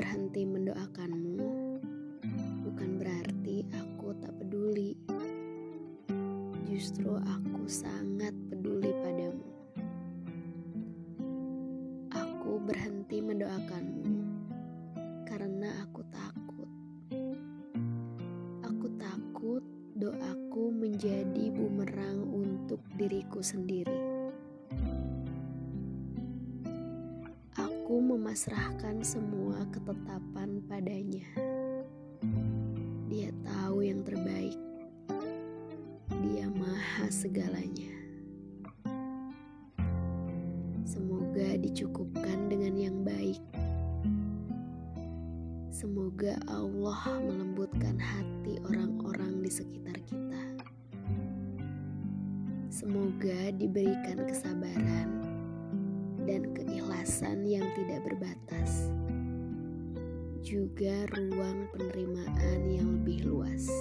berhenti mendoakanmu bukan berarti aku tak peduli. Justru aku sangat peduli padamu. Aku berhenti mendoakanmu karena aku takut. Aku takut doaku menjadi bumerang untuk diriku sendiri. Aku memasrahkan semua ketetapan padanya. Dia tahu yang terbaik. Dia maha segalanya. Semoga dicukupkan dengan yang baik. Semoga Allah melembutkan hati orang-orang di sekitar kita. Semoga diberikan kesabaran keikhlasan yang tidak berbatas, juga ruang penerimaan yang lebih luas.